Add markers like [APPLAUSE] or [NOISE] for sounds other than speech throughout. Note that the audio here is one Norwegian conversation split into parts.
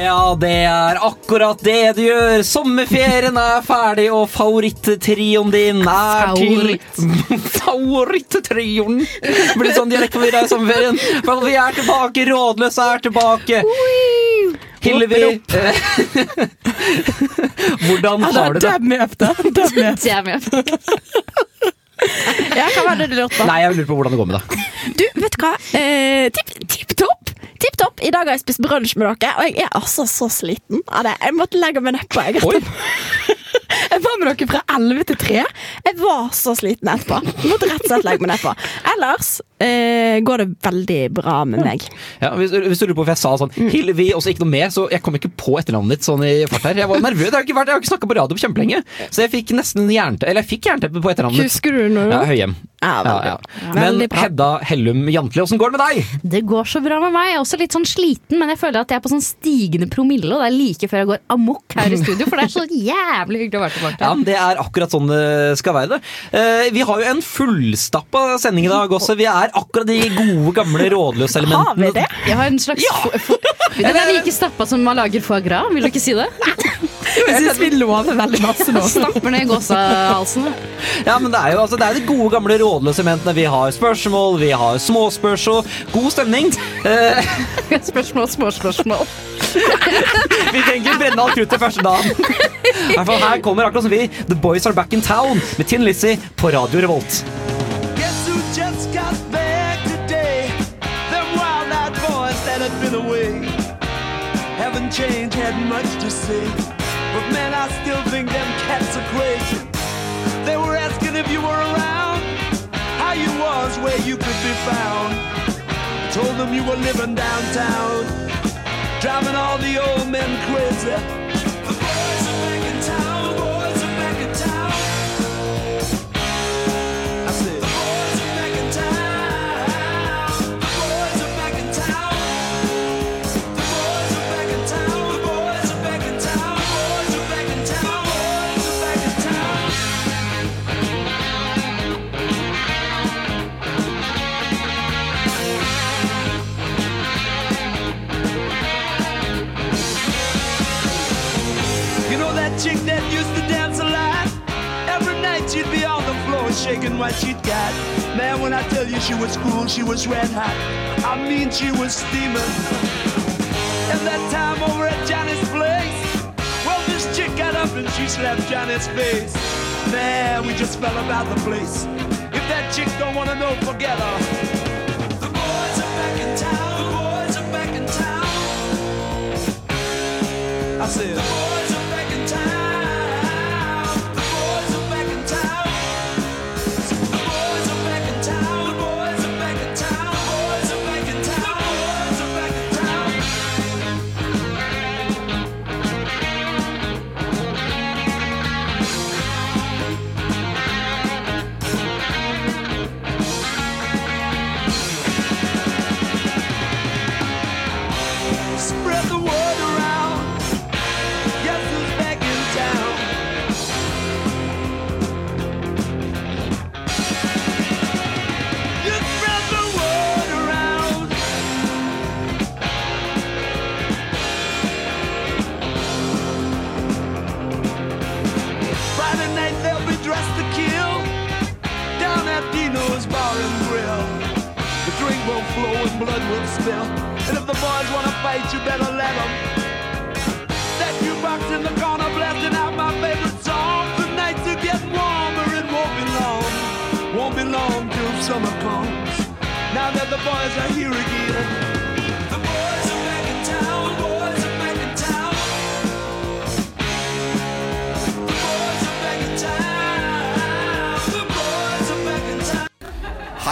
Ja, det er akkurat det du gjør. Sommerferien er ferdig, og favorittrioen din er til Favorittrioen! [LAUGHS] Blir sånn dialektforvirra i sommerferien. For vi er tilbake, Rådløs er tilbake. Hillevi [LAUGHS] Hvordan har du det? Det er med. Ja, hva var det du lurte på? Nei, jeg lurer på hvordan det går med deg. Du, vet du hva? Eh, tipp, tipp topp! Tipp topp! I dag har jeg spist brunsj med dere, og jeg er altså så sliten av det. Jeg måtte legge meg nedpå. Jeg, [LAUGHS] jeg var med dere fra 11 til 3. Jeg var så sliten etterpå. Jeg måtte rett og slett legge meg nedpå. Ellers eh, går det veldig bra med meg. Ja, hvis, hvis du lurer på hvorfor jeg sa sånn Hilvi, og så ikke noe mer, så jeg kom ikke på etternavnet ditt sånn i fart her. Jeg var nervøs. Jeg har ikke, vært- jeg har ikke snakka på radio på kjempelenge, så jeg fikk nesten jernteppe Eller jeg fikk jernteppe på etternavnet. Husker du noe? Ja, Høyhjem. Ja, veldig Ja, ja. Men Veldig. Hedda Hellum Jantli, åssen går det med deg? Det går så bra med meg. Jeg er også litt sånn sliten, men jeg føler at jeg er på sånn stigende promille, og det er like før jeg går amok her i studio, for det er så jævlig hyggelig å være tilbake. Ja, men Det er akkurat sånn det skal være. det. Eh, vi har jo en fullstappa sending i dag også. Vi er akkurat de gode, gamle rådløselementene. Har vi det? Jeg har en slags fo- Den er like stappa som man lager foie gras, vil du ikke si det? Jeg syns vi lover veldig masse nå. Stapper ned i gåsehalsene. Ja, men det er jo altså, det er de gode, gamle rådløselementene. Vi har spørsmål, vi har småspørsmål. God stemning. Eh, [LAUGHS] Spørsmål, småspørsmål. [LAUGHS] vi trenger ikke brenne alt kruttet første dagen. I hvert fall Her kommer akkurat som vi The Boys Are Back in Town med Tin Lizzie på Radio Revolt. Guess who just got back today? Them wild-eyed boys that had been away haven't changed, had much to say. I still think them cats are crazy. They were asking if you were around, how you was, where you could be found. I Told them you were living downtown, driving all the old men crazy. Shaking what she'd got. Man, when I tell you she was cool, she was red hot. I mean, she was steaming. And that time over at Johnny's place, well, this chick got up and she slapped Johnny's face. Man, we just fell about the place. If that chick don't wanna know, forget her. Boys are back in town The boys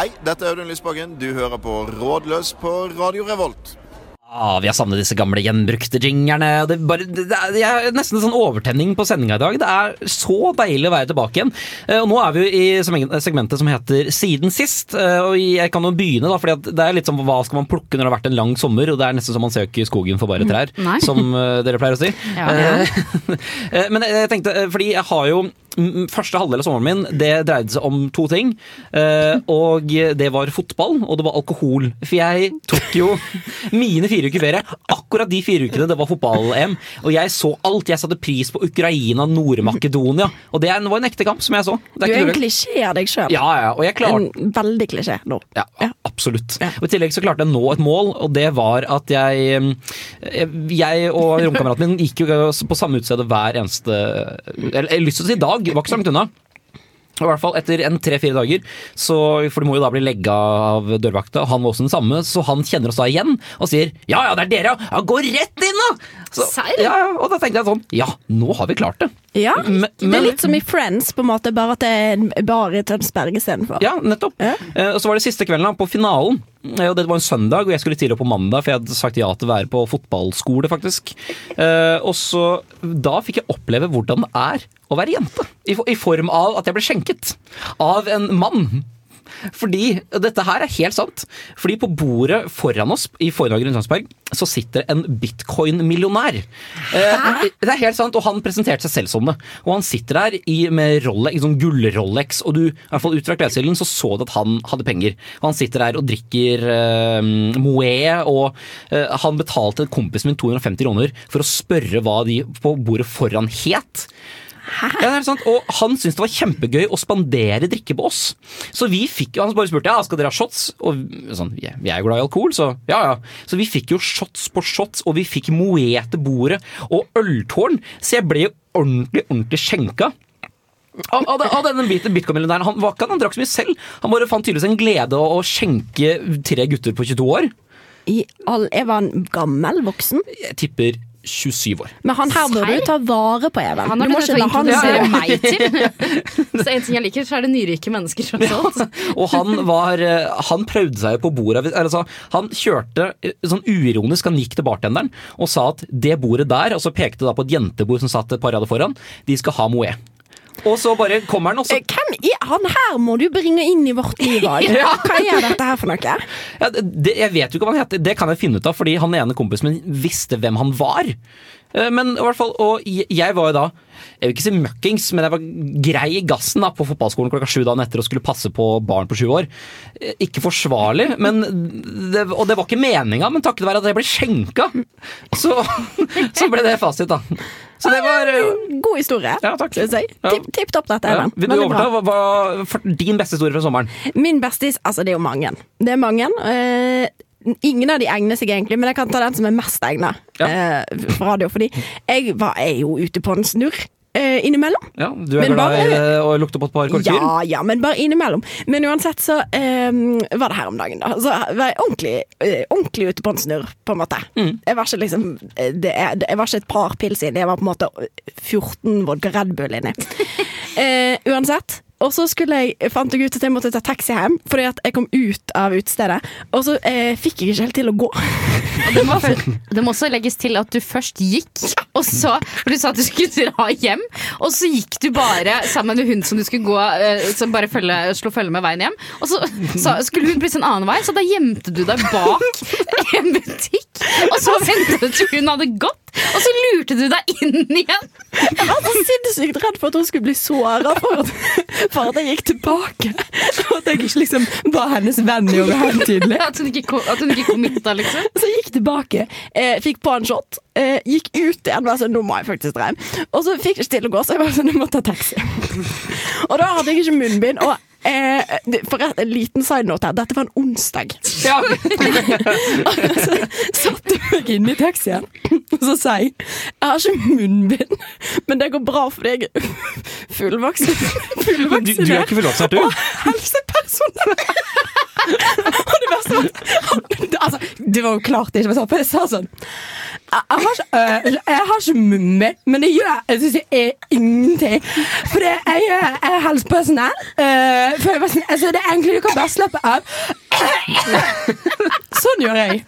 Hei, dette er Audun Lysbakken. Du hører på Rådløs på Radio Revolt. Ah, vi har savnet disse gamle gjenbrukte jingerne. Det, bare, det, det er nesten en sånn overtenning på sendinga i dag. Det er så deilig å være tilbake igjen. Eh, Og nå er vi jo i segmentet som heter Siden sist. Eh, Og jeg kan jo begynne, da, for det er litt sånn hva skal man plukke når det har vært en lang sommer? Og det er nesten som man ser ikke skogen for bare trær, Nei. som eh, dere pleier å si. Ja. ja. eh, [LAUGHS] Men jeg tenkte, fordi jeg har jo mm, Første halvdel av sommeren min det dreide seg om to ting. eh, Og det var fotball, og det var alkohol. For jeg tok jo mine fire uker ferie. Akkurat de fire ukene det var fotball-EM. Og jeg så alt. Jeg satte pris på Ukraina, Nord-Makedonia. Og det var en ekte kamp som jeg så. Det Du er en klisjé av deg sjøl. Ja, ja, og jeg klarte En veldig klisjé nå. ja, absolutt. Ja. Og I tillegg så klarte jeg nå et mål, og det var at jeg mm, Jeg og romkameraten min gikk jo på samme utested hver eneste Eller jeg har lyst til å si dag, var ikke så langt unna. I hvert fall etter en tre-fire dager, så, for de må jo da bli legga av dørvakta. Han var også den samme, så han kjenner oss da igjen og sier 'ja ja, det er dere, ja, gå rett inn', da! Så, ja, ja, og da tenkte jeg sånn Ja, nå har vi klart det. Ja, Men- Det er litt som i Friends, på en måte, bare at det er en bar i Tønsberg istedenfor. Ja, nettopp. Ja. Eh, og så var det siste kvelden da, på finalen. Eh, og det var en søndag, og jeg skulle tidlig opp på mandag, for jeg hadde sagt ja til å være på fotballskole, faktisk. Eh, og så Da fikk jeg oppleve hvordan det er å være jente. I, I form av at jeg ble skjenket av en mann. Fordi, Dette her er helt sant. Fordi på bordet foran oss i Forlaget Tønsberg så sitter en bitcoin-millionær. Eh, det er helt sant, og han presenterte seg selv som det. Og han sitter der i, med Rolex, i sånn gull-Rolex, og du, i hvert fall ut fra klesstilen så så du at han hadde penger. Og han sitter der og drikker eh, Moët, og eh, han betalte kompisen min 250 kroner for å spørre hva de på bordet foran het. Ja, det er sant. Og han syntes det var kjempegøy å spandere drikke på oss. Så vi fikk jo, Han bare spurte ja, skal dere ha shots. Og sånn, jeg er jo glad i alkohol, så ja ja. Så vi fikk jo shots på shots, og vi fikk til bordet og øltårn. Så jeg ble jo ordentlig, ordentlig skjenka. Av, av, av denne bitcoin-millionæren. Han var ikke han, han drakk så mye selv. Han bare fant tydeligvis en glede å, å skjenke tre gutter på 22 år. I all, jeg var en gammel voksen, Jeg tipper 27 år. men han her må du ta vare på, Even. Han har Du må ikke la han se meg til. Så en ting jeg liker, så er det nyrike mennesker, tross alt. Og han var eh, Han prøvde seg på bordet. Altså, han kjørte eh, sånn uironisk, han gikk til bartenderen og sa at det bordet der, og så pekte da på et jentebord som satt et par rader foran, de skal ha Moët. Og så bare kommer han, og så Eh, Hvem er han her må du bringe inn i vårt liv? [LAUGHS] Hva er dette her for noe? ja, det, Jeg vet jo ikke hva han heter, det kan jeg finne ut av, fordi han ene kompisen min visste hvem han var. Eh, Men i hvert fall, og jeg var jo da jeg vil ikke si møkkings, men jeg var grei i gassen da, på fotballskolen klokka sju dagen etter og skulle passe på barn på sju år. Eh, Ikke forsvarlig, men det, og det var ikke meninga, men takket være at jeg ble skjenka, så, så ble det fasit, da. Så det var eh, God historie. Ja, takk. synes jeg. Tipp, tipp topp, dette. ja, Vil du overta? Hva var din beste historie fra sommeren? Min beste Altså, det er jo mange. Det er mange. Ingen av de egner seg egentlig, men jeg kan ta den som er mest egna Ja. eh, for radio. Fordi jeg var, er jo ute på en snurr eh, innimellom. Ja, Du er Men glad i eh, å lukte på et par korker? Ja, ja, men bare innimellom. Men uansett så eh, var det her om dagen, da. Så var jeg ordentlig, eh, ordentlig ute på en snurr, på en måte. Mm. Jeg var ikke liksom eh, det, jeg, Jeg var ikke et par pils inni, jeg var på en måte 14 vodka Red Bull inni. [LAUGHS] Eh, uansett. Og så jeg, fant jeg ut at jeg måtte ta taxi hjem, fordi jeg kom ut av utestedet. Og så eh, fikk jeg ikke helt til å gå. [LAUGHS] Det, må, det må også legges til at du først gikk, og så For du sa at du skulle dra hjem, og så gikk du bare sammen med hun som du skulle gå eh, Som bare følge, slå følge med veien hjem. Og så, så skulle hun plutselig en annen vei, så da gjemte du deg bak en butikk. Og så ventet du til hun hadde gått, og så lurte du deg inn igjen. Jeg var så sinnssykt redd for at hun skulle bli såra for, for at jeg gikk tilbake. Og at jeg ikke liksom var hennes venn i overheng, tydelig. At hun ikke, kom- at hun ikke committa, liksom. Så jeg gikk tilbake, eh, fikk på en shot, eh, gikk ut igjen. Var sånn, nå må jeg faktisk dra hjem. Og så fikk jeg ikke til å gå, så jeg var sånn, jeg må ta taxi. og da hadde jeg ikke munnbind. Og eh, for en liten side note her, dette var en onsdag. Ja. [LAUGHS] Så satte jeg meg inn i taxien, og så sa jeg jeg har ikke munnbind, men det går bra fordi jeg er fullvaksin. Du, du er ikke fullvaksinert, du? Og helsepersonell. Og det verste var altså, Det var jo klart det ikke var sant, for jeg sa sånn jeg jeg har, ikke, øh, jeg har ikke mummer, men det gjør jeg synes jeg er ingenting. For det, jeg, jeg er helsepersonell. Uh, for jeg sånn, altså, det er egentlig du kan bare slappe av. Sånn gjør jeg.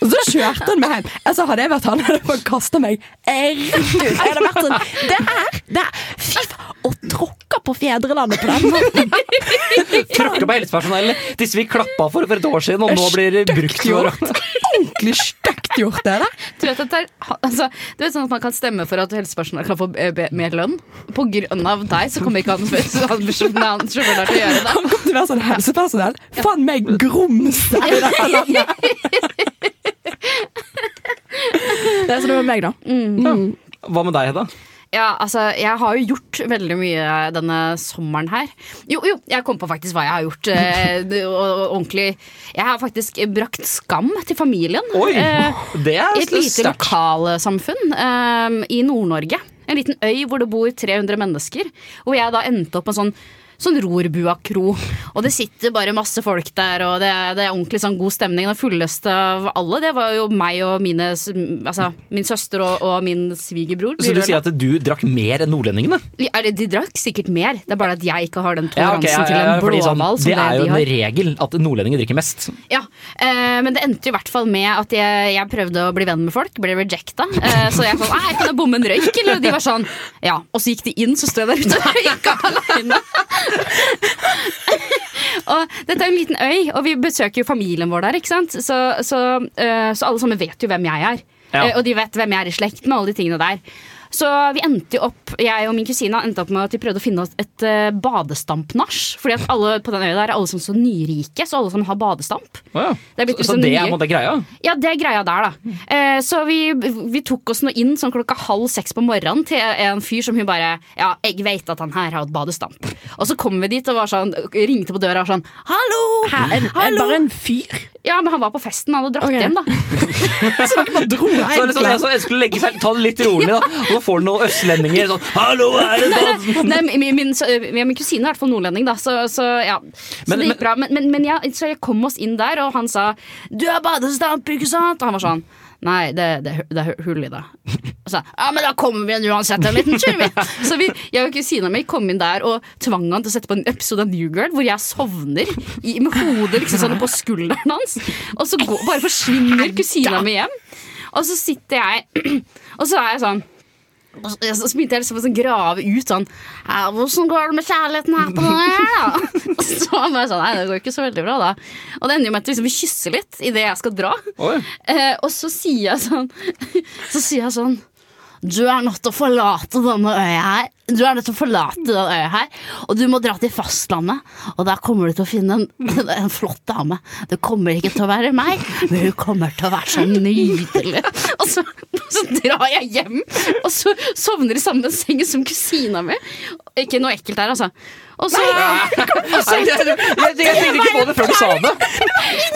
Og så kjørte han meg hjem. Altså, hadde jeg vært han, hadde jeg bare kasta meg rett ut. Jeg hadde vært sånn Det er, det er Fy faen! Å tråkke på fedrelandet på den måten. Tråkke på helsepersonellet. Disse vi klappa for for et år siden, og nå blir det brukt Ordentlig stygt gjort, det der. Du vet, at det er, altså, du vet sånn at man kan stemme for at helsepersonell kan få be- mer lønn? På grunn av deg så kommer ikke han han- sjåføren til å gjøre det. Han kommer til å være sånn helsepersonell. Faen meg grumse i dette landet. [LAUGHS] Det er sånn det var meg, da. Hva med deg, Hedda? Ja, altså, jeg har jo gjort veldig mye denne sommeren her. Jo, jo, jeg kom på faktisk hva jeg har gjort. Eh, [LAUGHS] ordentlig Jeg har faktisk brakt skam til familien. Oi, Eh, det er I et lite sterkt. lokalsamfunn eh, i Nord-Norge. En liten øy hvor det bor 300 mennesker. Hvor jeg da endte opp med sånn Sånn Rorbua kro. Og det sitter bare masse folk der, og det er, det er ordentlig sånn god stemning. Den fulleste av alle, det var jo meg og mine Altså min søster og, og min svigerbror. Så du sier at du drakk mer enn nordlendingene? Ja, de drakk sikkert mer, det er bare at jeg ikke har den Ja, okay, toleransen ja, til en fordi sånn, det er jo de en regel at nordlendinger drikker mest. Ja, eh, men det endte i hvert fall med at jeg, jeg prøvde å bli venn med folk, ble rejecta. Eh, så jeg sånn, nei, kan jeg bomme en røyk? Eller de var sånn, ja. Og så gikk de inn, så sto jeg der ute og røyka aleine. [LAUGHS] og dette er en liten øy, og vi besøker jo familien vår der, ikke sant. Så, så, eh, så alle sammen vet jo hvem jeg er. Ja. Eh, og de vet hvem jeg er i slekt med, alle de tingene der. Så vi endte jo opp, jeg og min kusine endte opp med at vi prøvde å finne oss et uh, badestampnach. Fordi at alle på den øya der er alle som så nyrike, så alle som har badestamp. Det er blitt Så, så liksom det nye- er måte greia? Ja, det er greia der, da. Uh, så vi, vi tok oss nå inn sånn klokka halv seks på morgenen til en fyr som hun bare Ja, jeg vet at han her har et badestamp. Og så kom vi dit og var sånn, ringte på døra og sånn Hallo! Hallo! Bare en fyr. Ja, men han var på festen, han hadde dratt okay. hjem, da. Så dere bare dro Så, så, det sånn, så jeg skulle legge seg, ta det litt rolig, da. [LAUGHS] Så får du noen østlendinger sånn Hallo, er det sånn?' Nei, min, min, så- min kusine er i hvert fall nordlending, da, så, så ja. Så Men- det gikk bra. Men, men, men ja, så jeg kom oss inn der, og han sa 'du har badestamp', ikke sant? Og han var sånn Nei, det, det, det er hull i det. Og så, ja, men da kommer vi igjen uansett en liten tur, vi. [LAUGHS] Så vi, jeg og kusina mi kom inn der og tvang han til å sette på en episode av New Girl hvor jeg sovner i, med hodet liksom sånn på skulderen hans. Og så går, bare forsvinner kusina mi hjem. Og så sitter jeg [CLEARS THROAT] Og så er jeg sånn så så begynte jeg liksom å sånn grave ut sånn «Ja, Hvordan går det med kjærligheten her på den? [LAUGHS] Og så var jeg bare sånn Nei, det går ikke så veldig bra, da. Og det ender jo med at liksom, vi kysser litt idet jeg skal dra. Eh, og så sier jeg sånn [LAUGHS] Så sier jeg sånn Du er nødt til å forlate denne øya her. Du er nødt til å forlate denne øya her Og du må dra til fastlandet, og der kommer du til å finne en, [LAUGHS] en flott dame. Det kommer ikke til å være meg, men hun kommer til å være så nydelig. Og så, så drar jeg hjem, og så sovner i samme seng som kusina mi. Ikke noe ekkelt der, altså. Og så, Nei, jeg, jeg, jeg tenkte ikke på det før du sa det.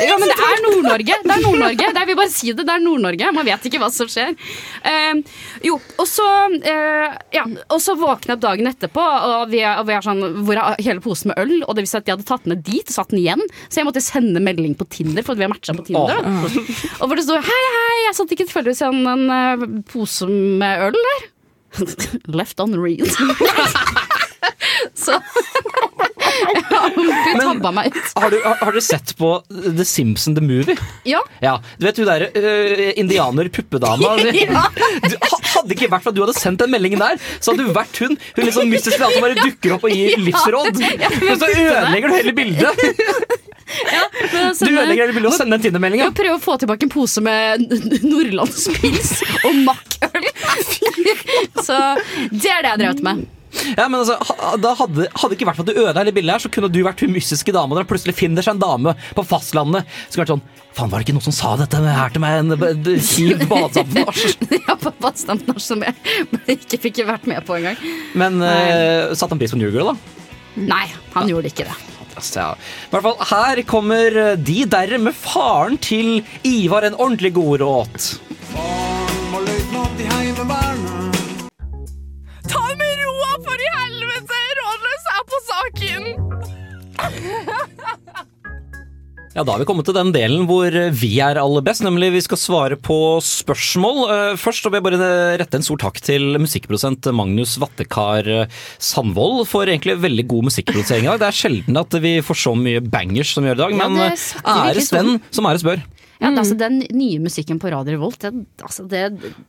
ja, men det er Nord-Norge. Det er Nord-Norge. Jeg vil bare si det. Det er Nord-Norge. Man vet ikke hva som skjer. Uh, jo, og så uh, Ja, og så våkner jeg opp dagen etterpå, og vi er, og vi er sånn Hvor er hele posen med øl? Og det visste at de hadde tatt den med dit og satt den igjen. Så jeg måtte sende melding på Tinder, for vi har matcha på Tinder. Oh. Og hvor det står Hei, hei, jeg satt ikke tilfeldigvis igjen en uh, pose med øl der. [LAUGHS] Left on read. [LAUGHS] [LAUGHS] så Hun tabba meg ut. Har du, har, har sett på The Simpson the Movie? Ja. Ja, du vet hun derre uh, indianer-puppedama? [LAUGHS] Ja. Hadde ikke vært for at du hadde sendt den meldingen der, så hadde du vært hun. Hun liksom mystisk som bare dukker opp og gir [LAUGHS] livsråd. Men så ødelegger du hele bildet. Du ødelegger hele bildet og sender en Tinder-melding. Jeg prøver å få tilbake en pose med nordlandspils og makkøl. Så det er det jeg har drevet med. Ja, men altså, da hadde, hadde ikke vært for at du ødela hele bildet her, så kunne du vært hun mystiske dama der plutselig finner seg en dame på fastlandet som vært sånn Faen, var det ikke noen som sa dette her til meg? En kjip badesamfunn? [LAUGHS] Ja, på Badstampnach som jeg ikke fikk vært med på engang. Men uh, satte han pris på New Girl, da? Nei, han gjorde ikke det. Ja. I hvert fall, her kommer De derre med faren til Ivar en ordentlig godråt. Ta Ja, Da har vi kommet til den delen hvor eh, vi er aller best, nemlig vi skal svare på spørsmål. Eh, Først vil jeg bare rette en stor takk til musikkprodusent Magnus Vattekar eh, Sandvold for egentlig veldig god musikkprodusering i dag. Det er sjelden at vi får så mye bangers som vi gjør i dag, men virkelig æres den som æres bør. Ja, mm. altså, Den nye musikken på Radio Revolt, det, altså, det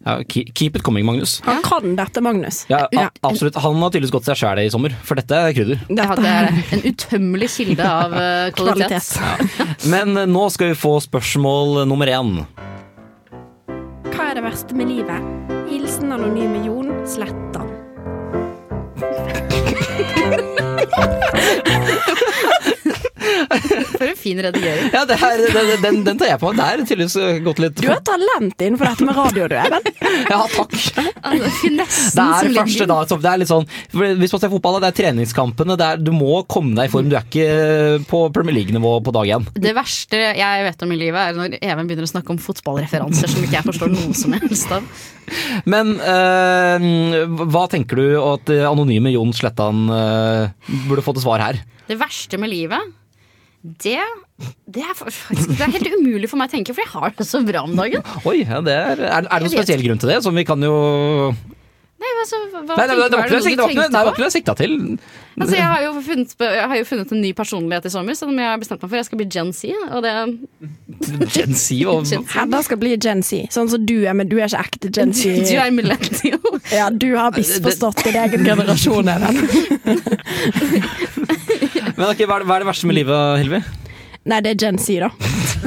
Ja, keep it coming, Magnus. Han kan dette, Magnus. Ja, a absolutt. Han har tydeligvis gått seg sjæl i sommer, for dette er krydder. ja, Dette det er en utømmelig kilde av eh, [LAUGHS] kvalitet. kvalitet. Men eh, nå skal vi få spørsmål nummer én. Hva er det verste med livet? Hilsen anonyme Jon Slettan. [LAUGHS] [LAUGHS] For en fin redigering. Ja, det her, den, den, den tar jeg på meg. Det er tydeligvis eh, gått litt Du har talent innenfor dette med radio, du, Even. [LAUGHS] Ja, takk. Altså, finessen Det er som første dag, det er litt sånn Hvis man ser fotball, det er treningskampene. Det er, du må komme deg i form. Du er ikke på Premier League-nivå på dag én. Det verste jeg vet om i livet, er når Even begynner å snakke om fotballreferanser som ikke jeg forstår noe som helst av. [LAUGHS] Men øh, hva tenker du at eh, anonyme Jon Slettan øh, burde få til svar her? Det verste med livet, det, det, er, faktisk, det er helt umulig for meg å tenke, for jeg har det så bra om dagen. Oi, ja, det er, er, er det noen spesiell grunn til det? Som vi kan jo Nei, altså, hva Nei, det, det, det var ikke det jeg sikta- var jeg sikta til. Altså, jeg, har jo funnet, jeg har jo funnet en ny personlighet i sommer, som jeg har bestemt meg for. Jeg skal bli Gen Z. Og det, Gen Z og. [LAUGHS] Hedda skal bli Gen Z, sånn som du er, men du er ikke ekte Gen Z. [LAUGHS] Du er millennial. Ja, du har misforstått din egen generasjon, Even. [LAUGHS] Men ok, er, hva er det verste med livet, Hilvi? Nei, det er Gen Z, da.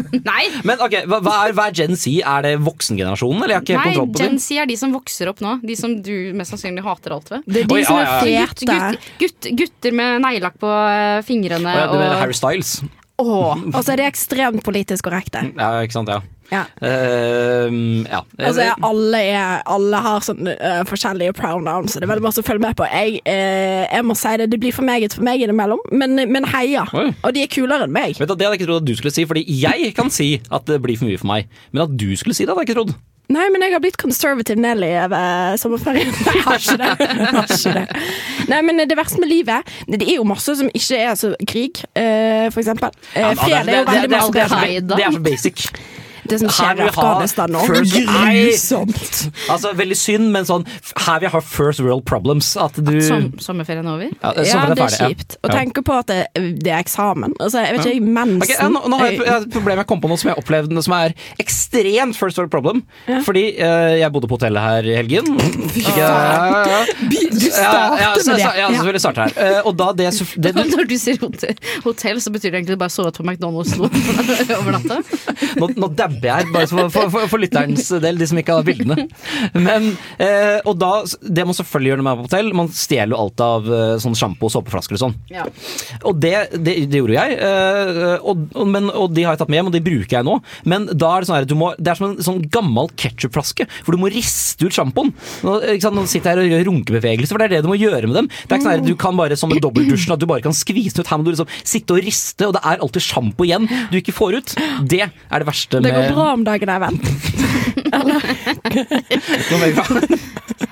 [LAUGHS] Nei! Men ok, hva, hva, er, hva er Gen Z? Er det voksengenerasjonen, eller jeg har ikke Nei, kontroll på Gen? Z er de som vokser opp nå. De som du mest sannsynlig hater alt ved. Det er de Oi, som ja, ja, er ja. Gutt, fete. gutt, gutt, gutter med neglelakk på eh, fingrene Å ja, du mener og Harry Styles? Åh, [LAUGHS] Og så er de ekstremt politisk korrekte. Ja, ikke sant, ja. Ja. Uh, ja. Altså, alle, er, alle har sånn uh, forskjellige pronouns, så det er veldig masse å følge med på. Jeg, uh, jeg må si det, det blir for meget for meg innimellom, men, men heia. Oi. Og de er kulere enn meg. Vet du, Det hadde jeg ikke trodd at du skulle si, fordi jeg kan si at det blir for mye for meg. Men at du skulle si det, hadde jeg ikke trodd. Nei, men jeg har blitt conservative Nelly over sommerferien. [LAUGHS] Jeg har ikke det. Jeg har ikke det. Nei, men det verste med livet Det er jo masse som ikke er så krig, eh, for eksempel. Eh, fred er jo veldig så- det, er så basic. Det som skjer i Afghanistan nå. Grusomt. Altså, Veldig synd, men sånn her vil jeg ha first world problems. At du som, sommerferien er over. Ja, Ja, det er kjipt. Å Ja. tenke på at det, det er eksamen. Altså, jeg vet ikke, mensen okay, ja, nå, nå har jeg, jeg et problem jeg kom på noe som jeg opplevde som er ekstremt first world problem. Fordi uh, jeg bodde på hotellet her i helgen. Ja, ja. Du starter så- med det. så- Ja, selvfølgelig starter her. Eh, og da det, det, det [LAUGHS] Når du sier hotell, hotell, så betyr det egentlig bare sovet på McDonald's nå [LAUGHS] over natta. Nå, nå dabber jeg her, bare for, for, for, for lytterens del, de som ikke har bildene. Men, eh, og da, Det man selvfølgelig gjør når man er på hotell, man stjeler jo alt av eh, sånn sjampo og såpeflasker og sånn. Ja. Og det, det, det gjorde jeg, eh, og, og, men, og de har jeg tatt med hjem, og de bruker jeg nå. Men da er det sånn her, du må, det er som en sånn gammel ketsjupflaske, for du må riste ut sjampoen. Nå, nå sitter jeg her og gjør runkebevegelser, for det er det du må gjøre med dem. Det er ikke sånn her, Du kan bare som en dobbeldusjen at du bare kan skvise den ut. Her må du liksom sitte og riste, og det er alltid sjampo igjen du ikke får ut. Det er det verste Det går med bra om dagen, Even. [LAUGHS] Vet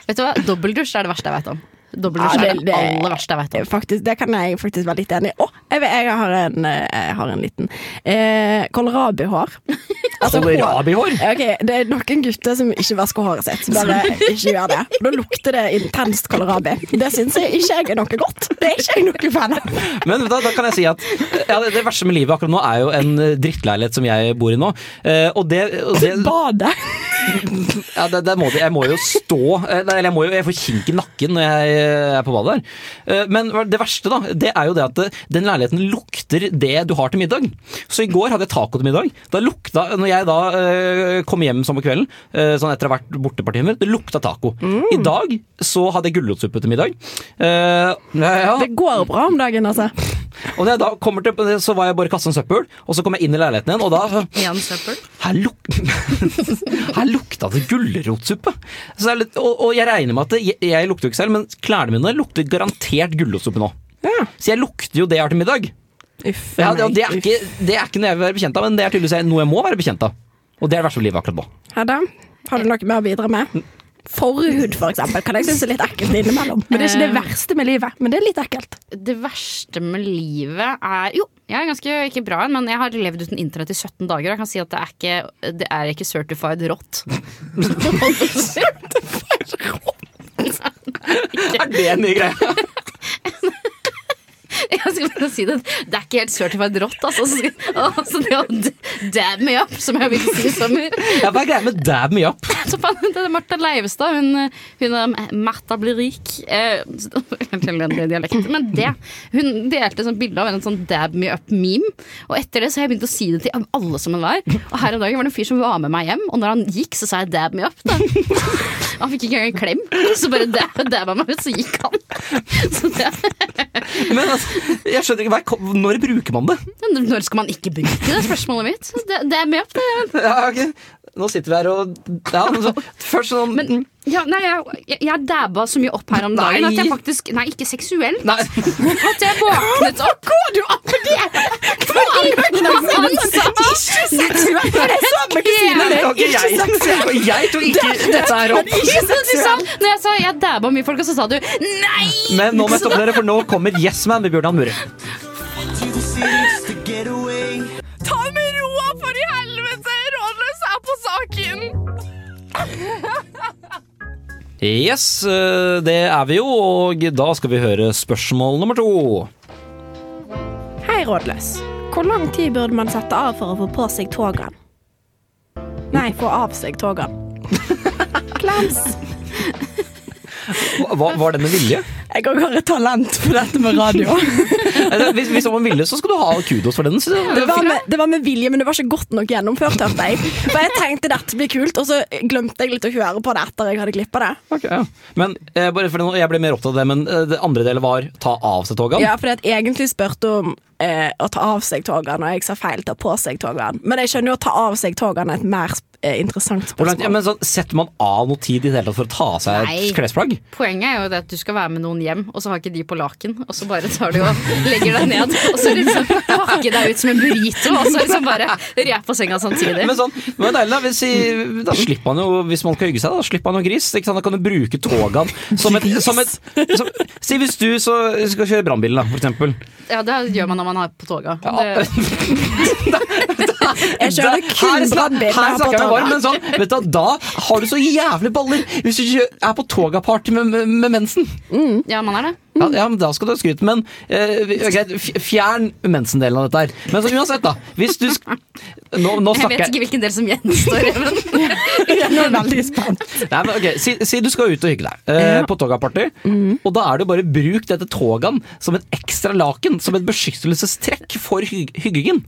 Vet du hva? Dobbeldusj er det verste jeg vet om. Dobbeldusj Ja, er det- det aller verste jeg vet om. Faktisk, det kan jeg faktisk være litt enig i. Å, jeg, jeg, har en, eh, jeg har en liten eh, kålrabihår. [LAUGHS] Altså. Kålrabihår? Okay, Det er noen gutter som ikke vasker håret sitt. Bare ikke gjør det. Da lukter det intenst kålrabi. Det syns jeg ikke jeg er noe godt. Det er ikke jeg noe fan av. Men da, da kan jeg si at ja, det, det verste med livet akkurat nå er jo en eh, drittleilighet som jeg bor i nå. Eh, og det, og det [LAUGHS] Badet. Ja, det, det må, jeg må jo stå Eller jeg må jo, jeg får kink i nakken når jeg er på badet her. Eh, Men det verste, da, det er jo det at eh, den leiligheten lukter det du har til middag. Så i går hadde jeg taco til middag. Da lukta, når jeg da eh, kom hjem sånn på kvelden, eh, sånn etter å ha vært borte et par timer, det lukta taco. I dag så hadde jeg gulrotsuppe til middag. Ja, ja, Det går bra om dagen, altså. Og når jeg da kommer til, så var jeg bare kasta en søppel, og så kom jeg inn i leiligheten igjen, og da Igjen søppel. her, luk [LAUGHS] her lukta det gulrotsuppe. Og, og jeg regner med at det, jeg, jeg lukter jo ikke selv, men klærne mine lukter garantert gulrotsuppe nå. Så jeg lukter jo det jeg har til middag. Uff Ja, det, og det, er ikke, det er ikke noe jeg vil være bekjent av, men det er tydeligvis noe jeg må være bekjent av. Og det er det verste livet akkurat nå. Hedda, har du noe mer å bidra med? Forhud, for eksempel, kan jeg synes er litt ekkelt innimellom. Men det er ikke det verste med livet, men det er litt ekkelt. Det verste med livet er Jo, jeg er ganske ikke bra en, men jeg har levd uten internett i 17 dager. Jeg kan si at det er ikke, det er ikke certified rått. [LAUGHS] Er det en ny greie? [LAUGHS] [LAUGHS] Jeg skal bare si det. Det er ikke helt certified rått, altså. Så, altså det å dab me up, som jeg vil si i sommer. Ja, Hva er greia med dab me up? [LAUGHS] Så faen, det er Martha Leivestad, hun, hun er Martha blir rik. Eh, dialekt. Men det, hun delte sånn bilde av en sånn dab me up-meme. Og etter det så har jeg begynt å si det til alle som enhver. var. Og her om dagen var det en fyr som var med meg hjem, og når han gikk, så sa jeg dab me up. Da. Han fikk ikke engang en klem, så bare dab, dabba meg ut, så gikk han. Så det, Men altså, [LAUGHS] jeg skjønner ikke, Når bruker man det? når skal man ikke bruke det, spørsmålet mitt. Det, er med opp det Ja, okay. Nå sitter vi her og ja, så, Først sånn Men ja, nei, jeg, jeg, jeg dabba så mye opp her om dagen Nei. at jeg faktisk Nei, ikke seksuelt. Nei, At jeg våknet opp. Går du opp med det? Sa seksuelt! Det er samme kusine, det det var ikke ikke seksuelt. Og jeg tok ikke dette her opp. Ikke Når jeg sa jeg dabba mye folk, og så sa du nei! Men nå må jeg stoppe dere, for nå kommer Yes Man med Bjørn Mure. to the cities to get away. Ta med roa, for i helvete! Rådløs er på saken! Yes, eh, det er vi jo, og da skal vi høre spørsmål nummer to. Hei, Rådløs. Hvor lang tid burde man sette av for å få på seg togaen? Nei, få av seg togaen. Klams. [LAUGHS] Hva, var det med vilje? Jeg òg har et talent for dette med radio. [LAUGHS] Hvis, hvis med vilje, så skal du ha kudos for den. Det var, med, det var med vilje, men det var ikke godt nok gjennomført. hørte jeg. For jeg tenkte dette blir kult, og så glemte jeg litt å høre på det etter jeg hadde klippa det. Okay, ja. Men eh, bare for Jeg ble mer opptatt av det, men eh, det andre delen var ta av seg togene. Ja, for det er egentlig spurte om eh, å ta av seg togene, og jeg sa feil ta på seg togene. Men jeg skjønner jo at ta av seg togene er et mer interessant spørsmål. langt, ja, men så Setter man av noe tid i det hele tatt for å ta av seg Nei. et klesplagg? Poenget er jo det at du skal være med noen hjem, og så har ikke de på laken. Og så bare tar du og legger deg ned, og så liksom pakker deg ut som en burrito, og så liksom bare re på senga samtidig. Men sånn, men det er deilig da, hvis, i- da slipper man jo, hvis man skal hygge seg, da slipper man jo gris. Ikke sant? Da kan du bruke togene som et, som et som, Si hvis du så skal kjøre brannbilen, da, for eksempel. Ja, det gjør man når man er på toga. Ja. Det, [LAUGHS] Jeg kjører kun Her brannbil her er snakker meg men sånn, vet du, da har du så jævlig baller hvis du ikke er på togaparty med, med, med mensen. ja, man er det. Ja, ja, men Da skal du ha skryt, men uh, greit, fjern mensendelen av dette her. Men så uansett, da. Hvis du sk nå, nå Jeg snakker vet ikke hvilken del som gjenstår. [LAUGHS] Men Jeg er veldig spent. Nei, men ok, si, si du skal ut og hygge deg eh, på togaparty, og da er det bare bruk dette togaen som et ekstra laken, som et beskyttelsestrekk for hy hyggingen.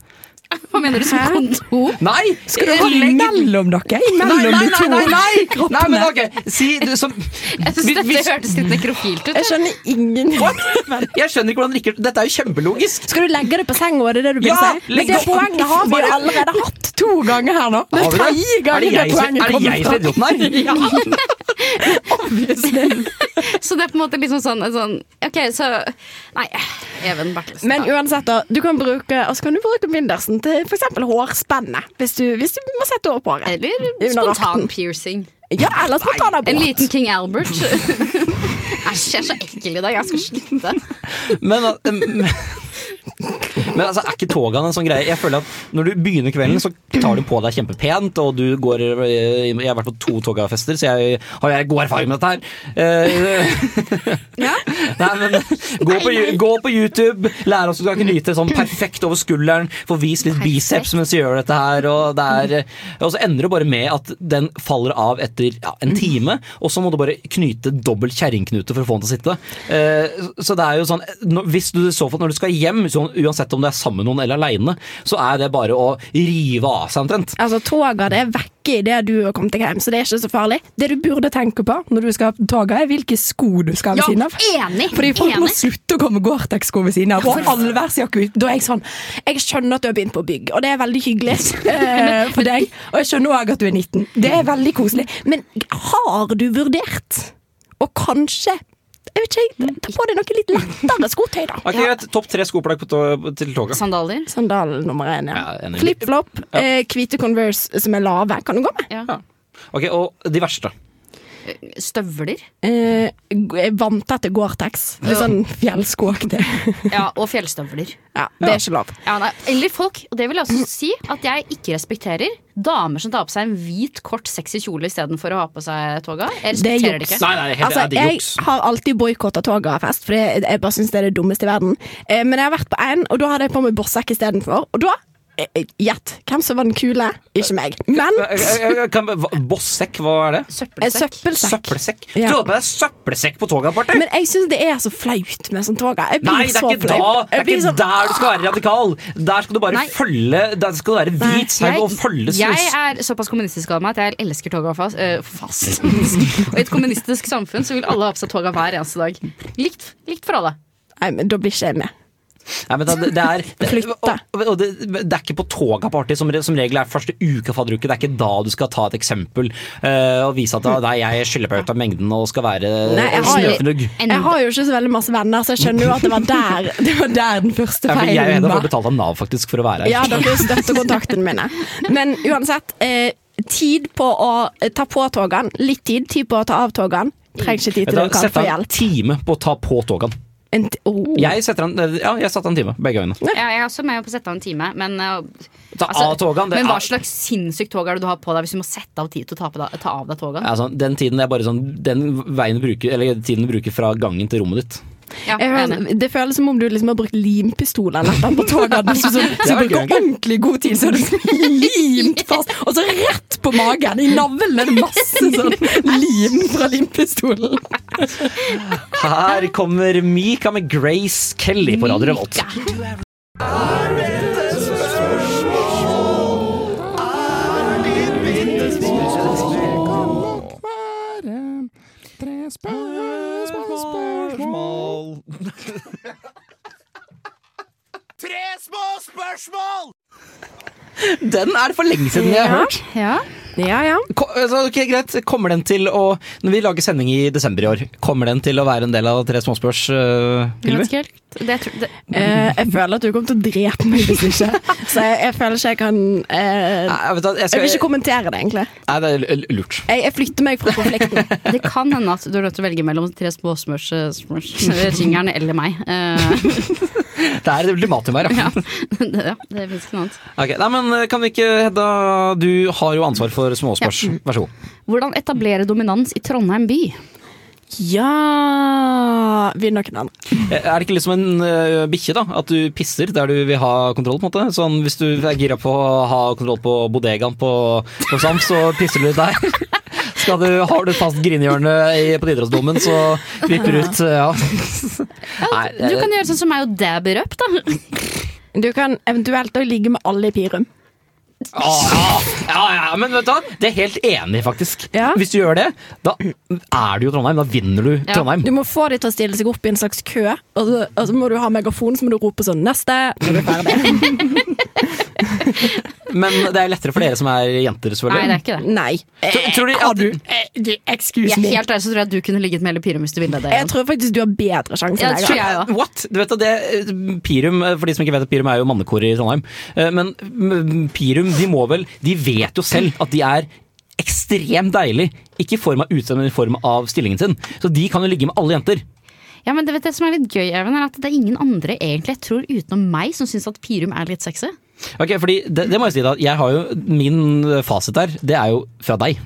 Hva mener du som kontor? Nei! Skal du holde ha mellom dere? Mellom nei, nei, nei, nei, nei! nei men ok, si du som Jeg synes dette hvis- hørtes litt nekrofilt ut. Jeg skjønner ingen Jeg skjønner ikke hvordan det ikke Dette er jo kjempelogisk. Skal du legge det på senga, var det det du vil Ja, si? legg Men det poenget har vi allerede hatt to ganger her nå. Det Har er vi det? tredje Er gangen det det jeg som poenget er det jeg som er idioten her? [LAUGHS] [LAUGHS] Så det er på en måte liksom sånn, sånn Ok, så Nei, Even Bertelsen. Men uansett, da. Du kan bruke, altså kan du bruke bindersen til f.eks. hårspenne. Hvis du, hvis du må sette opp håret. Eller spontan piercing. Ja, eller spontanabort. En liten King Albert. [LAUGHS] Æsj, jeg er så ekkel i dag. Jeg skal slutte. Men, eh, men altså, er ikke togene en sånn greie? Jeg føler at Når du begynner kvelden, så tar du på deg kjempepent, og du går eh, Jeg har vært på to togafester, så jeg har jeg god erfaring med dette her. Eh, [LAUGHS] Ja. Nei, men gå på, gå på YouTube, lære oss å knyte sånn perfekt over skulderen, få vist litt biceps mens du gjør dette her, og, det er, og så ender det bare med at den faller av etter ja, en time, og så må du bare knyte dobbelt kjerringknute for å få den til å sitte. Eh, så det er jo sånn, hvis du i så fall når du skal hjem, sånn, uansett om du er sammen med noen eller aleine, så er det bare å rive av seg omtrent. Altså, Toga det er vekke idet du har kommet deg hjem, så det er ikke så farlig. Det du burde tenke på når du skal på toga, er hvilke sko du skal ha ved Ja, siden av. enig. Fordi folk må slutte å komme Gore-Tex-sko ved siden av. Og allværsjakke ut. Da er jeg sånn Jeg skjønner at du har begynt på bygg, og det er veldig hyggelig eh, for deg. Og jeg skjønner òg at du er 19. Det er veldig koselig. Men har du vurdert å kanskje jeg vet ikke, Ta på deg noe litt lettere skotøy, da. Ok, greit, Topp tre skoplagg to til toget. Sandaler. Sandal nummer én, ja. Ja. Flip-flop, eh, hvite Converse som er lave, kan du gå med. Ja. Ok, Og de verste. Støvler. Eh, vanntette Gore-Tex. Litt sånn fjellskoaktig. [LAUGHS] Ja, og fjellstøvler. Ja, det er ikke lov. Ja, nei, eller folk, og det vil jeg også si at jeg ikke respekterer damer som tar på seg en hvit, kort, sexy kjole istedenfor å ha på seg toga. Jeg Det er respekterer det, ikke. Nei, nei, helt, Altså, det jeg juks. har alltid boikotta togafest, for jeg, jeg bare syns det er det dummeste i verden. Eh, men jeg har vært på én, og da hadde jeg på meg borsekk istedenfor. Og da Gjett hvem som var den kule? Ikke meg. Men Eh, eh, eh, Bossekk, hva er det? Søppelsekk. søppelsekk. Søppelsekk? Ja. Du hadde på deg søppelsekk på toget, Barte? Men jeg syns det er så flaut med sånn blir Nei, det er ikke da! Det er ikke sånn, der du skal være radikal. Der skal du bare Nei. følge Der skal du være hvit sau og følge jeg er såpass kommunistisk av meg at jeg elsker toga fast. Øh, fast. [LAUGHS] og i et kommunistisk samfunn så vil alle ha på seg toga hver eneste dag. Likt, likt for alle. Nei, men da blir ikke jeg med. Nei, men det, det er det, [LAUGHS] Flytte. og, og det, det er ikke på toga party som, som regel er første uke av fadderuke. Det er ikke da du skal ta et eksempel uh, og vise at nei, jeg skylder på ut av mengden og skal være Nei, jeg har jo- snøfnugg. Jeg har jo ikke så veldig masse venner, så jeg skjønner jo at det var der, [LAUGHS] det var der den første Ja, for jeg har feilen var. betalt av Nav faktisk for å være her. Ja, dere støtter kontaktene mine. Men uansett, eh, tid på å eh, ta på togene. Litt tid. Tid på å ta av togene. Trenger ikke tid til å det for kan Sett av en time på å ta på togene. En t oh. Jeg setter en, ja, jeg satte en time begge øynene. Ja, jeg er også med på å sette av en time, men, eh, Ta altså, av togene. det men hva er- slags sinnssykt tog er det du har på deg hvis du må sette av tid til å ta, på deg, ta av deg toga? Ja, sånn, den tiden er bare sånn Den veien du bruker Eller tiden du bruker fra gangen til rommet ditt. Ja, Jeg hører, det føles som om du liksom har brukt limpistol eller på toget. Du [LAUGHS] så, så, så bruker ordentlig god tid, så er det limt fast. Og så rett på magen. I navlen er det masse sånn lim fra limpistolen. Her kommer Mika med Grace Kelly på Radio Revolt. Tre små spørsmål! Den er det for lenge siden jeg har hørt. Ja. Ja, ja. Altså, ok, greit. Kommer den til å Når vi lager sending i desember i år, kommer den til å være en del av Tre småspørs, uh, Jeg Hilvi? vet. Det, det, Eh, jeg føler at du kommer til å drepe meg hvis ikke. Så jeg, jeg føler ikke jeg kan uh, Nei, jeg, du, jeg, jeg Jeg vil ikke kommentere det, egentlig. Nei, det er lurt. Jeg, jeg flytter meg fra konflikten. [LAUGHS] det kan hende at du er nødt til å velge mellom tre små smørs, smørs jingeren eller meg. Eh, Det er ultimatum her, ja. ja. [LAUGHS] det, ja, det fins ikke noe annet. Okay, nei, men eh, kan vi ikke, Hedda, du har jo ansvar for småspørs. Vær så god. Hvordan etablere dominans i Trondheim by? Ja Vil noen andre? Eh, Er det ikke litt som en uh, bikkje, da? At du pisser der du vil ha kontroll? på en måte? Sånn Hvis du er gira på å ha kontroll på bodegaen på, på Sam, så pisser du litt der. [LAUGHS] Skal du, har du fast grinehjørne på Nidarosdomen, så vipper ut. Ja. Nei, Du kan gjøre sånn som meg og dabber up, da. Du kan eventuelt òg ligge med alle i Pirum. Ah, ja, ja, ja, men vet du hva? Det er helt enig, faktisk. Ja. Hvis du gjør det, da er du jo Trondheim. Da vinner du Ja. Trondheim. Du må få de til å stille seg opp i en slags kø, og så, og så må du ha megafon, så må du rope sånn 'neste' når du er ferdig. [LAUGHS] Men det er lettere for dere som er jenter, Nei, det er ikke det. Nei. Tror- tror de, Har at- du eh, du, Excuse me. helt ærlig så tror jeg at du kunne ligget med hele Pyrum hvis du ville det. Jeg tror faktisk du har bedre sjanse enn det jeg også. What? Du vet at det, Pirum, for de som ikke vet at Pirum er jo mannekoret i Trondheim. Eh, Men mm, Pirum, de må vel De vet jo selv at de er ekstremt deilig. Ikke i form av utseende, men i form av stillingen sin. Så de kan jo ligge med alle jenter. Ja, men det, vet, det som er litt gøy, Even, er at det er ingen andre egentlig, jeg tror utenom meg, som syns at Pyrum er litt sexy. Ok, fordi det, det må jeg si da, jeg har jo Min fasit der, det er jo fra deg.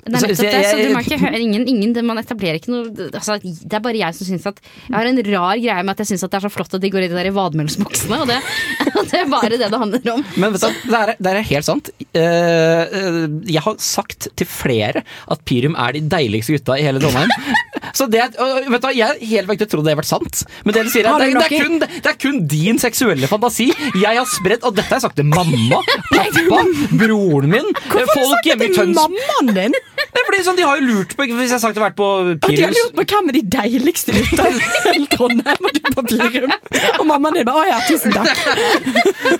Det er nettopp det, så du må ikke høre ingen, ingen Man etablerer ikke noe altså, Det er bare jeg som syns at Jeg har en rar greie med at jeg syns det er så flott at de går i de der vadmelsboksene, og det, [LAUGHS] det er bare det det handler om. Men vet du, det er, det er helt sant. Eh, eh, jeg har sagt til flere at Pirum er de deiligste gutta i hele Trondheim. [LAUGHS] Så det, og vet du, Jeg helt vekk trodde det hadde vært sant. Men det, du sier er, det, det, er kun, det er kun din seksuelle fantasi. Jeg har spredd Og dette har jeg sagt til mamma, [LAUGHS] pappa, broren min, [LAUGHS] Hvorfor har folk du hjemme i sagt det til mammaen din? [LAUGHS] Det er fordi sånn, De har jo lurt på Hvis jeg har sagt det har vært på Pirus de har lurt på hvem er de deiligste gutta i Trondheim, og du på Pirum. Og mammaen din bare 'Å ja, tusen takk'.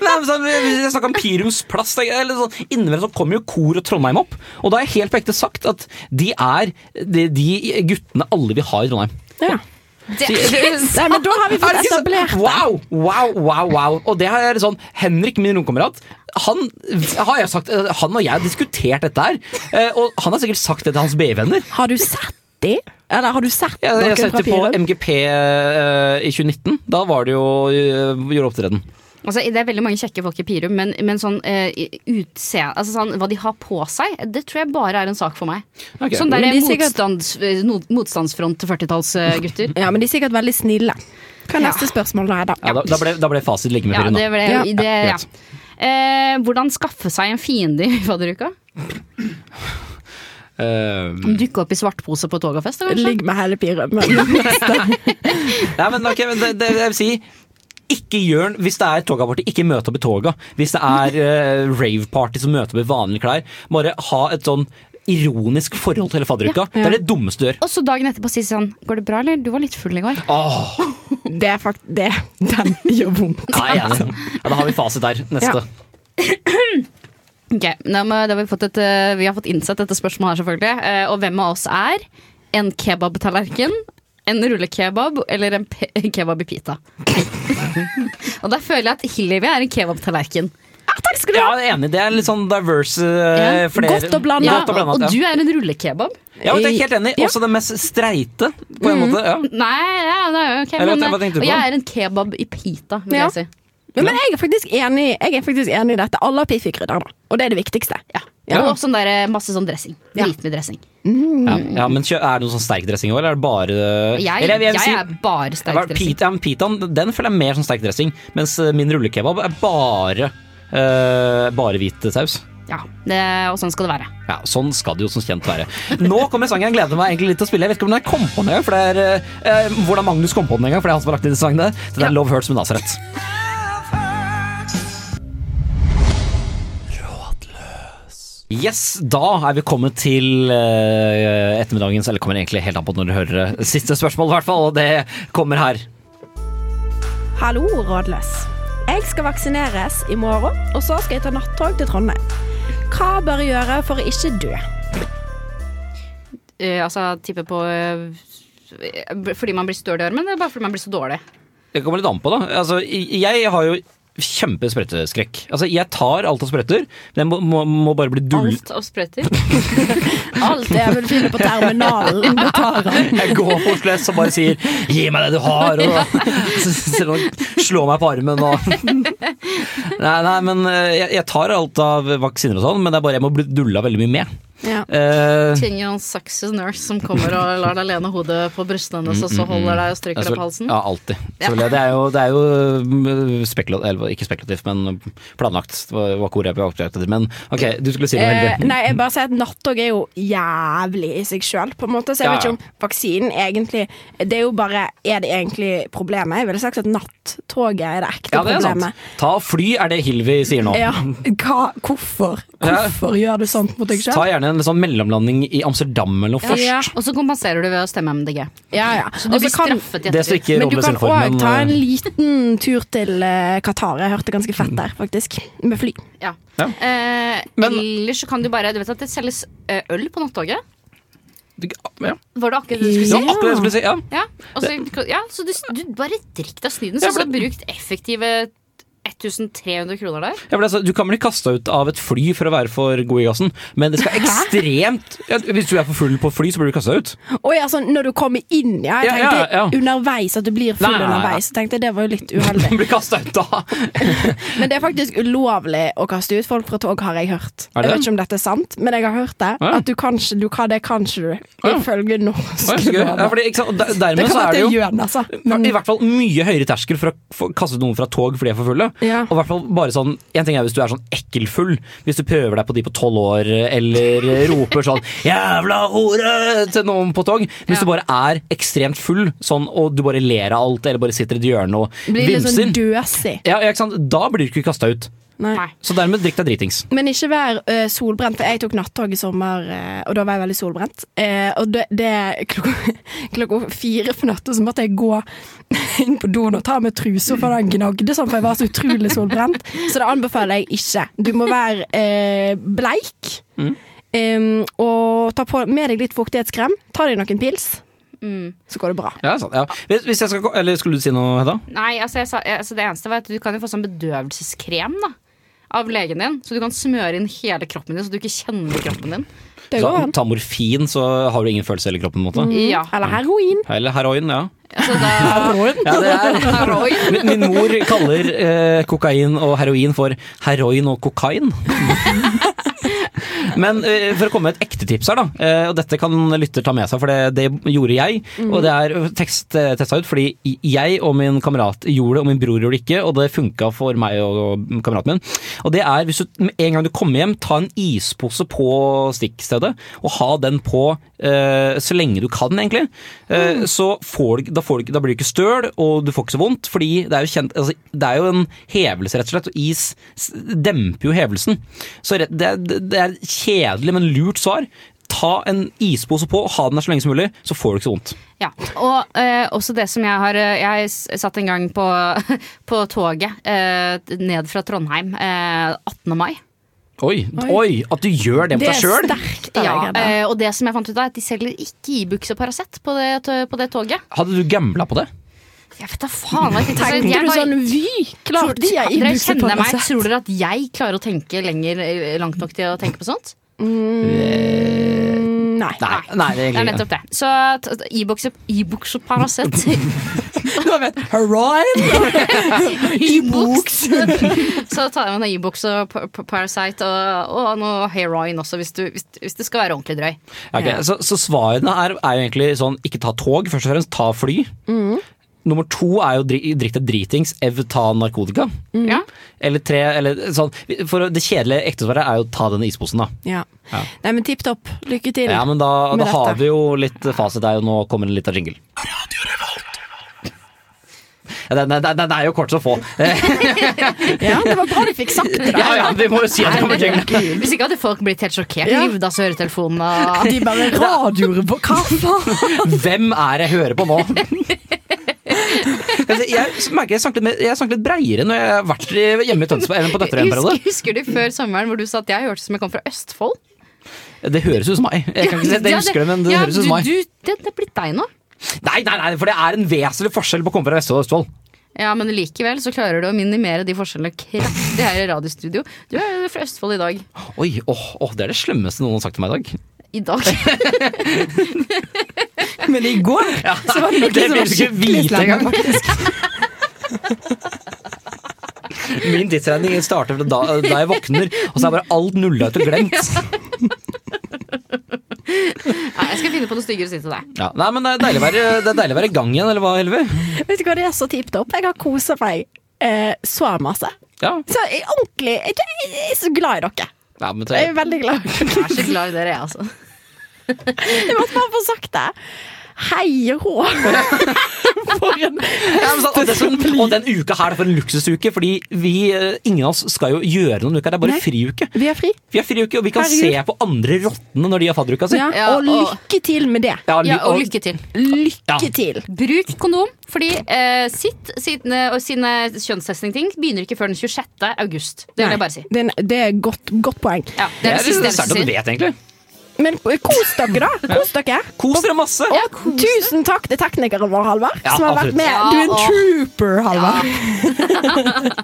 Nei, men sånn, Hvis jeg snakker om Pirums plass eller sånn, Innimellom så kommer jo Kor og Trondheim opp. Og da har jeg helt på ekte sagt at de er de, de guttene alle vil har i Trondheim. Ja. Nei, men da har vi fått [LAUGHS] det ikke så- etablert det. Wow, wow, wow, wow. Og det er sånn Henrik, min romkamerat, han har jeg sagt eh, Han og jeg har diskutert dette her. eh, Og han har sikkert sagt det til hans BI-venner. Har du sett det? Eller har du sett Jeg, jeg har sett det på MGP uh, i 2019. Da var det jo uh, gjorde opptreden. Altså, det er veldig mange kjekke folk i Pirum, men, men sånn uh, utseende altså, sånn, Hva de har på seg, det tror jeg bare er en sak for meg. Okay. Sånn der de er sikkert- motstands, eh, motstandsfront til 40-tallsgutter. Ja, men de er sikkert veldig snille. Hva er neste spørsmål da? Ja, da, da, ble, da ble fasit like med Ja, det da. ble, Ja. det, ja. greit. Eh, hvordan skaffe seg en fiende i fadderuka? Um, Dukke opp i svartpose på togafest? Ligg med hele Pirum. Men [LAUGHS] Nei, men ok, men det, det, jeg vil si ikke gjør Hvis det er togaparty, ikke møt opp i toga. Hvis det er uh, rave-party som møter opp i vanlige klær, bare ha et sånn ironisk forhold til hele fadderuka. Det er det dummeste du gjør. Og så dagen etterpå si sånn Går det bra, eller? Du var litt full i går. Oh. det er fakt... Det, den gjør vondt. nei, ja, da har vi fasit der. Neste. [CLEARS THROAT] Ok, da har vi, fått et, eh, vi har fått innsett dette spørsmålet her, selvfølgelig. Eh, og hvem av oss er en kebabtallerken, en rullekebab eller en pe kebab i pita? [LAUGHS] og der føler jeg at Hillevi er en kebabtallerken. Takk skal du Ja, ha! jeg er enig. Det er litt sånn diverse eh, Ja, flere- godt og blandet. Ja, og du er en rullekebab. Ja, men det er helt enig. Ja. Også det mest streite, på en måte. Ja. Nei, ja, det er ok, men, hva tenkte og jeg er en kebab i pita, vil Ja. jeg si. Ja, men jeg er enig Jeg er faktisk enig i dette. Alle har piffikrydder, da. Og det er det viktigste. Ja. Ja. Og sånn der, eh, masse sånn dressing. Ja. Dritmye dressing. Ja, ja, men er det noe sånn sterk dressing òg, eller er det bare Jeg, eller jeg, jeg si- er bare sterk Hva- dressing. Pita, men pitaen den føler jeg er mer som sterk dressing, mens eh, min rullekebab er bare uh, bare hvit saus. Ja, det, og sånn skal det være. Ja, Sånn skal det jo som kjent være. Nå kommer sangen jeg gleder meg egentlig litt til å spille. Jeg vet ikke om den kom på den engang, for det er eh, hvordan Magnus kom på den engang, for det er han som har lagt inn sangen der. Det er Love Hurts med Nazareth. Yes, da er vi kommet til uh, ettermiddagens, eller kommer egentlig helt an på når du hører det, siste spørsmål i hvert fall, og det kommer her. Hallo, rådløs. Jeg skal vaksineres i morgen, og så skal jeg ta nattog til Trondheim. Hva bør jeg gjøre for å ikke dø? Uh, altså tippe på uh, fordi man blir støl i armen, eller bare fordi man blir så dårlig? Det kommer litt an på, da. Altså, jeg har jo kjempesprøyteskrekk. Altså, jeg tar alt av sprøyter, men jeg må, må, må bare bli dull... Alt av sprøyter. [LAUGHS] Alt jeg vil finne på terminalen det tar han. [LAUGHS] Jeg går på Oslo S og bare sier 'gi meg det du har', og [LAUGHS] slår meg på armen og Nei, nei, men eh, jeg, jeg tar alt av vaksiner og sånn, men det er bare jeg må bli dulla veldig mye med. Ja. Uh, Trenger en sexy nurse som kommer og lar deg lene hodet på brystene hennes, og så holder deg og stryker deg på halsen. Ja, alltid. Ja. Det er jo, det er jo mm, spekulativt, eller ikke spekulativt, men planlagt. Det var var jeg ble opptatt. Men ok, du skulle si noe Eh, nei, jeg bare sier at nattog er jo jævlig i seg sjøl, på en måte. Så jeg Ja, vet ikke om vaksinen egentlig Det er jo bare Er det egentlig problemet? Jeg ville sagt at nattoget er det ekte Ja, det er sant. problemet. Ta fly, er det Hilvi sier nå. Ja, hva, hvorfor? Ja. Hvorfor gjør du sånt mot deg Ta sjøl? En sånn mellomlanding i Amsterdam eller noe først. Ja. Og så kompenserer du ved å stemme MDG. Ja, ja. Så du Også blir kan- straffet i Det står ettertid. ikke Men du kan òg ta en eh, liten tur til eh, Qatar. Jeg hørte ganske fett der, faktisk. Med fly. Ja. Ja. Eh, Men- ellers så kan du bare Du vet at det selges eh, øl på nattoget? ja. Var det akkurat det du skulle si? Ja, akkurat det jeg skulle si. Ja. Ja, Også, ja, så du, du bare drikk deg snyden. så, Så for du har brukt effektive 1300 kroner der. Ja, er du kan bli kasta ut av et fly for å være for god i gassen, men det skal ekstremt ja, Hvis du er for full på fly, så blir du kasta ut. Å ja, sånn når du kommer inn, ja. Jeg Ja, ja, tenkte ja. underveis at du blir full Nei, underveis. Så tenkte jeg det var jo litt uheldig. [LAUGHS] blir kasta ut da. [LAUGHS] Men det er faktisk ulovlig å kaste ut folk fra tog, har jeg hørt. Jeg vet ikke om dette er sant, men jeg har hørt det. Ja. At du kan ikke, du kan det kan ikke du, ifølge norsk der- Det kan så være det er altså. Men, i hvert fall mye høyere terskel for å kaste noen fra tog fordi de er for fulle. Ja. Og i hvert fall bare sånn En ting er hvis du er sånn ekkelfull. Hvis du prøver deg på de på tolv år, eller [LAUGHS] roper sånn 'jævla hore' til noen på tog. Hvis Ja. du bare er ekstremt full, sånn, og du bare ler av alt, eller bare sitter i et hjørne og blir litt vimser sånn døsig. ja, ja, ikke sant? Da blir du ikke kasta ut. Nei. Nei. Så dermed drikk deg dritings. Men ikke vær uh, solbrent, for jeg tok nattog i sommer, uh, og da var jeg veldig solbrent. Uh, og det, det klokka, [LAUGHS] klokka fire på natta så måtte jeg gå [LAUGHS] inn på doen og ta med trusa, for den gnagde sånn, for jeg var så utrolig solbrent. Så det anbefaler jeg ikke. Du må være eh, bleik, Mm. Um, og ta på med deg litt fuktighetskrem. Ta deg noen pils. så går det bra. Ja, sant, ja. Hvis, hvis jeg skal, eller skulle du si noe, Hedda? Nei, altså, jeg sa, altså det eneste var at du kan jo få sånn bedøvelseskrem da av legen din, så du kan smøre inn hele kroppen din, så du ikke kjenner kroppen din. Så, ta morfin, så har du ingen følelse i hele kroppen. på en måte. Ja, Eller heroin. Eller heroin, ja. altså da ja det er. Heroin. [LAUGHS] Min, min mor kaller eh, kokain og heroin for heroin og kokain. [LAUGHS] Men uh, for å komme med et ekte tips her, da. Uh, og dette kan lytter ta med seg, for det, det gjorde jeg. Og det er tekst, uh, testa ut fordi jeg og min kamerat gjorde det, og min bror gjorde det ikke. Og det funka for meg og kameraten min. Og det er hvis du med en gang du kommer hjem, ta en ispose på stikkstedet, og ha den på eh, så lenge du kan, egentlig. Eh, Så får du, da, får du, da blir du ikke støl, og du får ikke så vondt, fordi det er jo kjent altså, Det er jo en hevelse, rett og slett, og is demper jo hevelsen. Så det, det er et kjedelig, men lurt svar. Ta en ispose på, ha den der så lenge som mulig, så får du ikke så vondt. Ja, og eh, også det som jeg har eh, Jeg satt en gang på, [LAUGHS] på toget eh, ned fra Trondheim eh, 18. mai. Oi, oi, at du gjør det på deg sjøl! Det er sterkt Ja, eh, og det som jeg fant ut av, er at de selger ikke Ibux og Paracet på, det- på det toget. Hadde du gambla på det? Jeg vet da faen jeg tenkte. Tenkte Jeg du sånn Vy, Klarte på kjenner meg. Paracet. Tror dere at jeg klarer å tenke lenger, eh, langt nok til å tenke på sånt? Mm, Nei. Nei, nei det er Det er nettopp det. Så e-boks Ibux og- Paracet [LAUGHS] Du vet, heroin! [LAUGHS] Ibux. [LAUGHS] Så tar jeg med noe Ibux og Pa- Pa- Parasite og, og noe heroin også, hvis du, hvis, hvis det skal være ordentlig drøy. Ok, så, så svarene er, er jo egentlig sånn ikke ta tog, først og fremst. Ta fly. Nummer to er jo dri, drikk deg dritings, ev ta narkotika. Ja. Eller tre, eller sånn For det kjedelige ektesvaret er jo ta denne isposen, da. Ja. Ja. Nei, men tipp topp. Lykke til. Ja, men da, med da har vi jo litt fasit der, og nå kommer det litt av jingle. Ja, den, den, den er jo kort så få. [LAUGHS] Ja, det var bra du fikk sagt det. Ja, ja, vi må jo si at det kommer jingle. Hvis ikke hadde folk blitt helt sjokkert. Ja. Livet av øretelefonen og De bare [LAUGHS] radioer på Hva faen? Hvem er det jeg hører på nå? [LAUGHS] Altså, Jeg merker jeg snakker litt, jeg snakket litt breiere når jeg har vært hjemme i Tønsberg enn på Nøtterøy en periode. Husker, du før sommeren hvor du sa at jeg hørtes som jeg kom fra Østfold? Det høres ut som meg. Jeg kan ikke si at jeg husker det, men det ja, høres ut som meg. Du, det, det er blitt deg nå. Nei, nei, nei, for det er en vesentlig forskjell på å komme fra Vestfold og Østfold. Ja, Men likevel så klarer du å minimere de forskjellene kraftig her i radiostudio. Du er fra Østfold i dag. Oi, åh, åh, det er det slemmeste noen har sagt til meg i dag. I dag. [LAUGHS] [LAUGHS] Men i går [LAUGHS] så var det noe Det som var ikke skikkelig slemme, faktisk. [LAUGHS] Min tidsregning starter fra da, da jeg våkner, og så er bare alt nulla ut og glemt. Nei, jeg skal finne på noe styggere å si til deg. Ja, nei, men det er deilig å være, det er deilig å være i gang igjen, eller hva, Helve? Vet du hva, det er så tipp topp. Jeg har kosa meg eh, så masse. Ja. Så jeg, ordentlig jeg, jeg er så glad i dere. ja men Jeg er veldig glad. Jeg er så glad i dere, jeg, altså. Jeg måtte bare få sagt det. Hei og hå. For en ja, sånn, og, den uka her er for en luksusuke, fordi vi, eh, ingen av oss skal jo gjøre noen uker, det er bare Nei. friuke. Vi er fri. Vi har friuke, og vi kan Herregud. se på andre rottene når de har fadderuka si. Ja, Ja, og og- lykke til med det. Ja, Ja, og og- lykke til. Lykke Ja. til. Bruk kondom, fordi eh, sitt sine, og sine kjønnstestingting begynner ikke før den 26. august. Det vil jeg bare si. Det er, det er godt, godt poeng. Ja, Det det er det, det det, det det, det, det vil du si. vet, egentlig. Men kos dere, da. Kos dere. Kos dere masse! Og tusen takk til teknikeren vår, Halvard, Ja, som har vært med. Du er en trooper, Halvard. [LAUGHS]